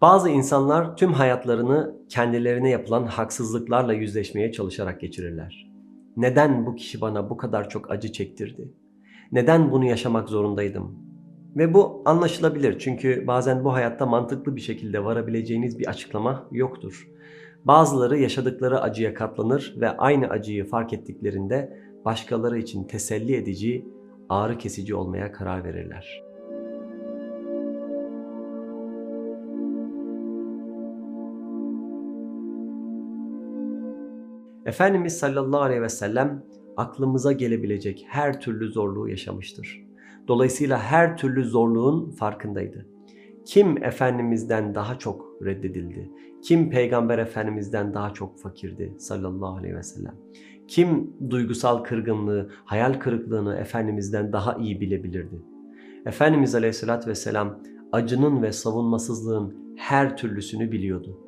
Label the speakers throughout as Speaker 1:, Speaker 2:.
Speaker 1: Bazı insanlar tüm hayatlarını kendilerine yapılan haksızlıklarla yüzleşmeye çalışarak geçirirler. Neden bu kişi bana bu kadar çok acı çektirdi? Neden bunu yaşamak zorundaydım? Ve bu anlaşılabilir çünkü bazen bu hayatta mantıklı bir şekilde varabileceğiniz bir açıklama yoktur. Bazıları yaşadıkları acıya katlanır ve aynı acıyı fark ettiklerinde başkaları için teselli edici, ağrı kesici olmaya karar verirler. Efendimiz sallallahu aleyhi ve sellem aklımıza gelebilecek her türlü zorluğu yaşamıştır. Dolayısıyla her türlü zorluğun farkındaydı. Kim Efendimiz'den daha çok reddedildi? Kim Peygamber Efendimiz'den daha çok fakirdi sallallahu aleyhi ve sellem? Kim duygusal kırgınlığı, hayal kırıklığını Efendimiz'den daha iyi bilebilirdi? Efendimiz aleyhissalatü vesselam acının ve savunmasızlığın her türlüsünü biliyordu.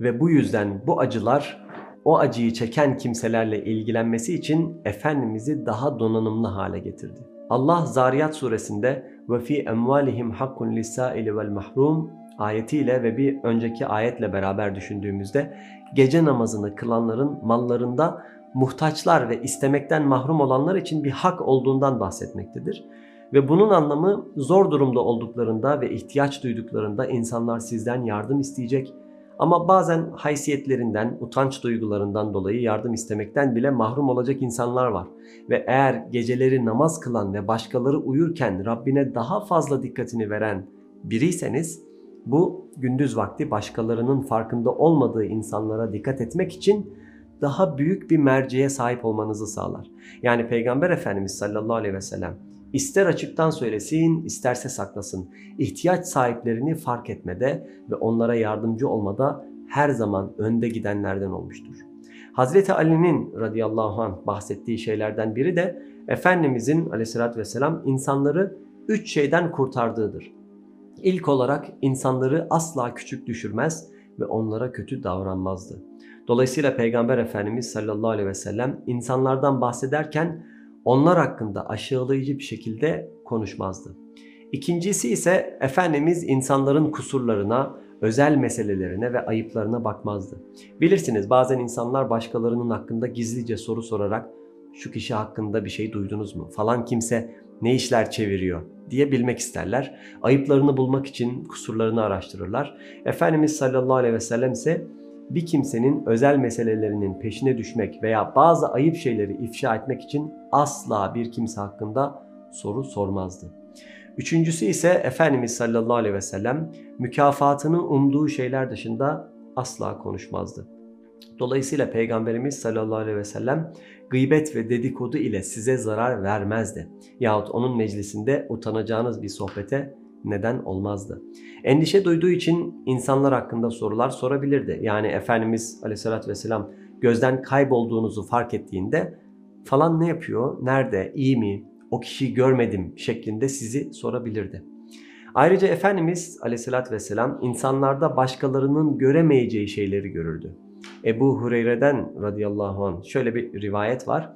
Speaker 1: Ve bu yüzden bu acılar o acıyı çeken kimselerle ilgilenmesi için Efendimiz'i daha donanımlı hale getirdi. Allah Zariyat suresinde ve fi emvalihim hakkun lisaili vel mahrum ayetiyle ve bir önceki ayetle beraber düşündüğümüzde gece namazını kılanların mallarında muhtaçlar ve istemekten mahrum olanlar için bir hak olduğundan bahsetmektedir. Ve bunun anlamı zor durumda olduklarında ve ihtiyaç duyduklarında insanlar sizden yardım isteyecek ama bazen haysiyetlerinden, utanç duygularından dolayı yardım istemekten bile mahrum olacak insanlar var. Ve eğer geceleri namaz kılan ve başkaları uyurken Rabbine daha fazla dikkatini veren biriyseniz bu gündüz vakti başkalarının farkında olmadığı insanlara dikkat etmek için daha büyük bir merceğe sahip olmanızı sağlar. Yani Peygamber Efendimiz sallallahu aleyhi ve sellem İster açıktan söylesin, isterse saklasın. İhtiyaç sahiplerini fark etmede ve onlara yardımcı olmada her zaman önde gidenlerden olmuştur. Hazreti Ali'nin radıyallahu anh bahsettiği şeylerden biri de Efendimizin aleyhissalatü vesselam insanları üç şeyden kurtardığıdır. İlk olarak insanları asla küçük düşürmez ve onlara kötü davranmazdı. Dolayısıyla Peygamber Efendimiz sallallahu aleyhi ve sellem insanlardan bahsederken onlar hakkında aşağılayıcı bir şekilde konuşmazdı. İkincisi ise Efendimiz insanların kusurlarına, özel meselelerine ve ayıplarına bakmazdı. Bilirsiniz bazen insanlar başkalarının hakkında gizlice soru sorarak şu kişi hakkında bir şey duydunuz mu falan kimse ne işler çeviriyor diye bilmek isterler. Ayıplarını bulmak için kusurlarını araştırırlar. Efendimiz sallallahu aleyhi ve sellem ise bir kimsenin özel meselelerinin peşine düşmek veya bazı ayıp şeyleri ifşa etmek için asla bir kimse hakkında soru sormazdı. Üçüncüsü ise Efendimiz sallallahu aleyhi ve sellem mükafatını umduğu şeyler dışında asla konuşmazdı. Dolayısıyla Peygamberimiz sallallahu aleyhi ve sellem gıybet ve dedikodu ile size zarar vermezdi. Yahut onun meclisinde utanacağınız bir sohbete neden olmazdı. Endişe duyduğu için insanlar hakkında sorular sorabilirdi. Yani Efendimiz Aleyhisselatü Vesselam gözden kaybolduğunuzu fark ettiğinde falan ne yapıyor, nerede, iyi mi, o kişiyi görmedim şeklinde sizi sorabilirdi. Ayrıca Efendimiz Aleyhisselatü Vesselam insanlarda başkalarının göremeyeceği şeyleri görürdü. Ebu Hureyre'den radıyallahu anh şöyle bir rivayet var.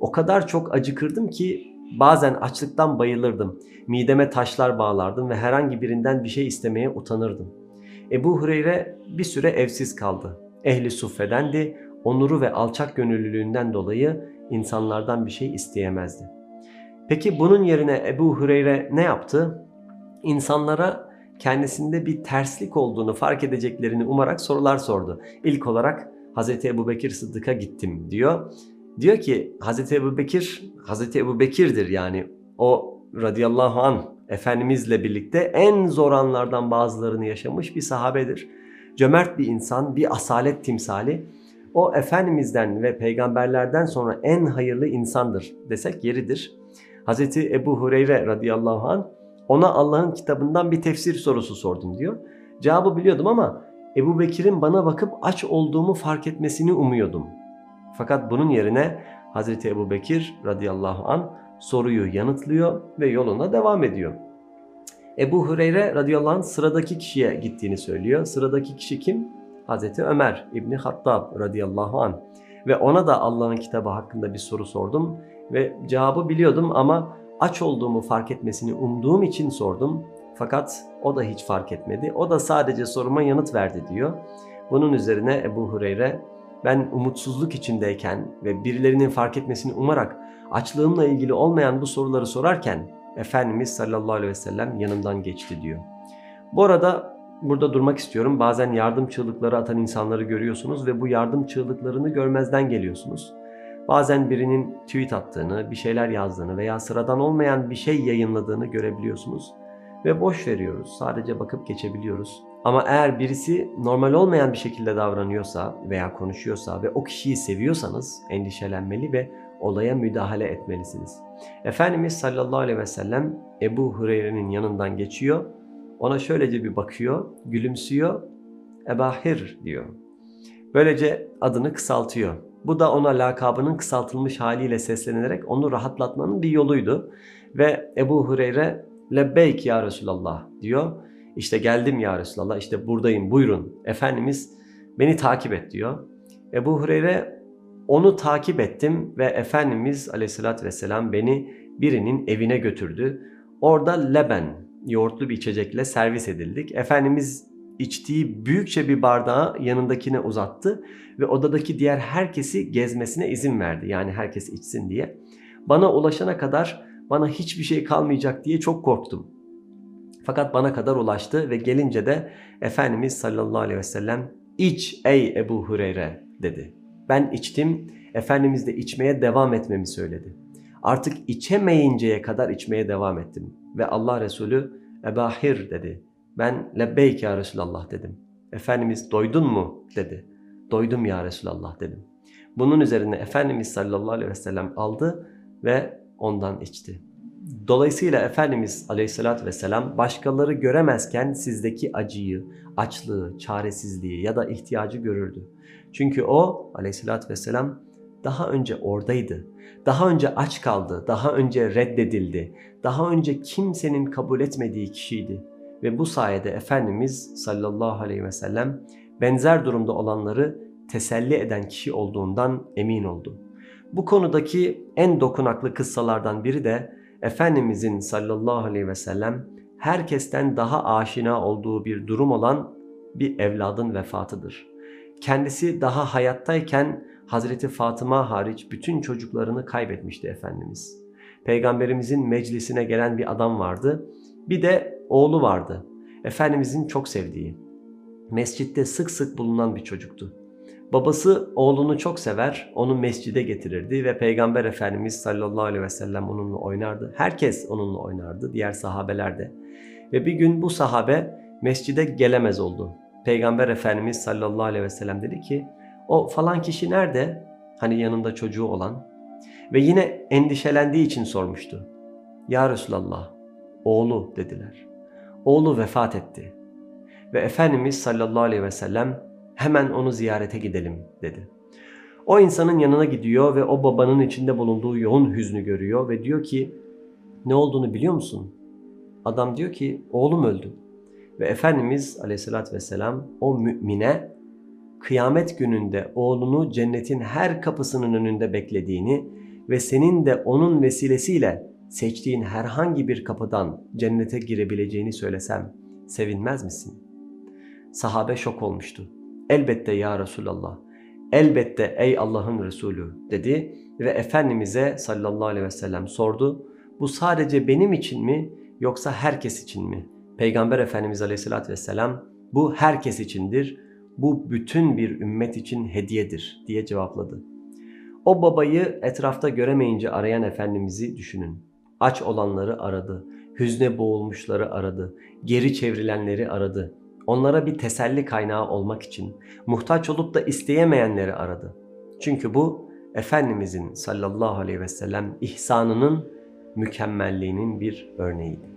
Speaker 1: O kadar çok acıkırdım ki Bazen açlıktan bayılırdım. Mideme taşlar bağlardım ve herhangi birinden bir şey istemeye utanırdım. Ebu Hureyre bir süre evsiz kaldı. Ehli suffedendi, onuru ve alçak gönüllülüğünden dolayı insanlardan bir şey isteyemezdi. Peki bunun yerine Ebu Hureyre ne yaptı? İnsanlara kendisinde bir terslik olduğunu fark edeceklerini umarak sorular sordu. İlk olarak Hz. Ebu Bekir Sıddık'a gittim diyor Diyor ki Hazreti Ebu Bekir, Hazreti Ebu Bekir'dir yani o radıyallahu an Efendimizle birlikte en zor anlardan bazılarını yaşamış bir sahabedir. Cömert bir insan, bir asalet timsali. O Efendimiz'den ve peygamberlerden sonra en hayırlı insandır desek yeridir. Hazreti Ebu Hureyre radıyallahu an ona Allah'ın kitabından bir tefsir sorusu sordum diyor. Cevabı biliyordum ama Ebu Bekir'in bana bakıp aç olduğumu fark etmesini umuyordum. Fakat bunun yerine Hazreti Ebu Bekir radıyallahu an soruyu yanıtlıyor ve yoluna devam ediyor. Ebu Hureyre radıyallahu anh sıradaki kişiye gittiğini söylüyor. Sıradaki kişi kim? Hazreti Ömer İbni Hattab radıyallahu an ve ona da Allah'ın kitabı hakkında bir soru sordum ve cevabı biliyordum ama aç olduğumu fark etmesini umduğum için sordum. Fakat o da hiç fark etmedi. O da sadece soruma yanıt verdi diyor. Bunun üzerine Ebu Hureyre ben umutsuzluk içindeyken ve birilerinin fark etmesini umarak açlığımla ilgili olmayan bu soruları sorarken Efendimiz sallallahu aleyhi ve sellem yanımdan geçti diyor. Bu arada burada durmak istiyorum. Bazen yardım çığlıkları atan insanları görüyorsunuz ve bu yardım çığlıklarını görmezden geliyorsunuz. Bazen birinin tweet attığını, bir şeyler yazdığını veya sıradan olmayan bir şey yayınladığını görebiliyorsunuz ve boş veriyoruz. Sadece bakıp geçebiliyoruz. Ama eğer birisi normal olmayan bir şekilde davranıyorsa veya konuşuyorsa ve o kişiyi seviyorsanız endişelenmeli ve olaya müdahale etmelisiniz. Efendimiz sallallahu aleyhi ve sellem Ebu Hureyre'nin yanından geçiyor. Ona şöylece bir bakıyor, gülümsüyor. Ebahir diyor. Böylece adını kısaltıyor. Bu da ona lakabının kısaltılmış haliyle seslenerek onu rahatlatmanın bir yoluydu. Ve Ebu Hureyre lebbeyk ya Resulallah diyor. İşte geldim ya Resulallah işte buradayım buyurun. Efendimiz beni takip et diyor. Ebu Hureyre onu takip ettim ve Efendimiz aleyhissalatü vesselam beni birinin evine götürdü. Orada leben, yoğurtlu bir içecekle servis edildik. Efendimiz içtiği büyükçe bir bardağı yanındakine uzattı ve odadaki diğer herkesi gezmesine izin verdi. Yani herkes içsin diye. Bana ulaşana kadar bana hiçbir şey kalmayacak diye çok korktum. Fakat bana kadar ulaştı ve gelince de Efendimiz sallallahu aleyhi ve sellem iç ey Ebu Hureyre dedi. Ben içtim, Efendimiz de içmeye devam etmemi söyledi. Artık içemeyinceye kadar içmeye devam ettim. Ve Allah Resulü Ebahir dedi. Ben lebbeyk ya Resulallah dedim. Efendimiz doydun mu dedi. Doydum ya Resulallah dedim. Bunun üzerine Efendimiz sallallahu aleyhi ve sellem aldı ve ondan içti. Dolayısıyla Efendimiz aleyhissalatü vesselam başkaları göremezken sizdeki acıyı, açlığı, çaresizliği ya da ihtiyacı görürdü. Çünkü o aleyhissalatü vesselam daha önce oradaydı. Daha önce aç kaldı, daha önce reddedildi, daha önce kimsenin kabul etmediği kişiydi. Ve bu sayede Efendimiz sallallahu aleyhi ve sellem benzer durumda olanları teselli eden kişi olduğundan emin oldu. Bu konudaki en dokunaklı kıssalardan biri de Efendimizin sallallahu aleyhi ve sellem herkesten daha aşina olduğu bir durum olan bir evladın vefatıdır. Kendisi daha hayattayken Hazreti Fatıma hariç bütün çocuklarını kaybetmişti Efendimiz. Peygamberimizin meclisine gelen bir adam vardı. Bir de oğlu vardı. Efendimizin çok sevdiği. Mescitte sık sık bulunan bir çocuktu. Babası oğlunu çok sever, onu mescide getirirdi ve Peygamber Efendimiz sallallahu aleyhi ve sellem onunla oynardı. Herkes onunla oynardı, diğer sahabeler de. Ve bir gün bu sahabe mescide gelemez oldu. Peygamber Efendimiz sallallahu aleyhi ve sellem dedi ki, o falan kişi nerede? Hani yanında çocuğu olan. Ve yine endişelendiği için sormuştu. Ya Resulallah, oğlu dediler. Oğlu vefat etti. Ve Efendimiz sallallahu aleyhi ve sellem hemen onu ziyarete gidelim dedi. O insanın yanına gidiyor ve o babanın içinde bulunduğu yoğun hüznü görüyor ve diyor ki ne olduğunu biliyor musun? Adam diyor ki oğlum öldü. Ve Efendimiz aleyhissalatü vesselam o mümine kıyamet gününde oğlunu cennetin her kapısının önünde beklediğini ve senin de onun vesilesiyle seçtiğin herhangi bir kapıdan cennete girebileceğini söylesem sevinmez misin? Sahabe şok olmuştu. Elbette ya Resulallah. Elbette ey Allah'ın Resulü dedi ve Efendimiz'e sallallahu aleyhi ve sellem sordu. Bu sadece benim için mi yoksa herkes için mi? Peygamber Efendimiz aleyhissalatü vesselam bu herkes içindir. Bu bütün bir ümmet için hediyedir diye cevapladı. O babayı etrafta göremeyince arayan Efendimiz'i düşünün. Aç olanları aradı, hüzne boğulmuşları aradı, geri çevrilenleri aradı onlara bir teselli kaynağı olmak için muhtaç olup da isteyemeyenleri aradı. Çünkü bu Efendimizin sallallahu aleyhi ve sellem ihsanının mükemmelliğinin bir örneğiydi.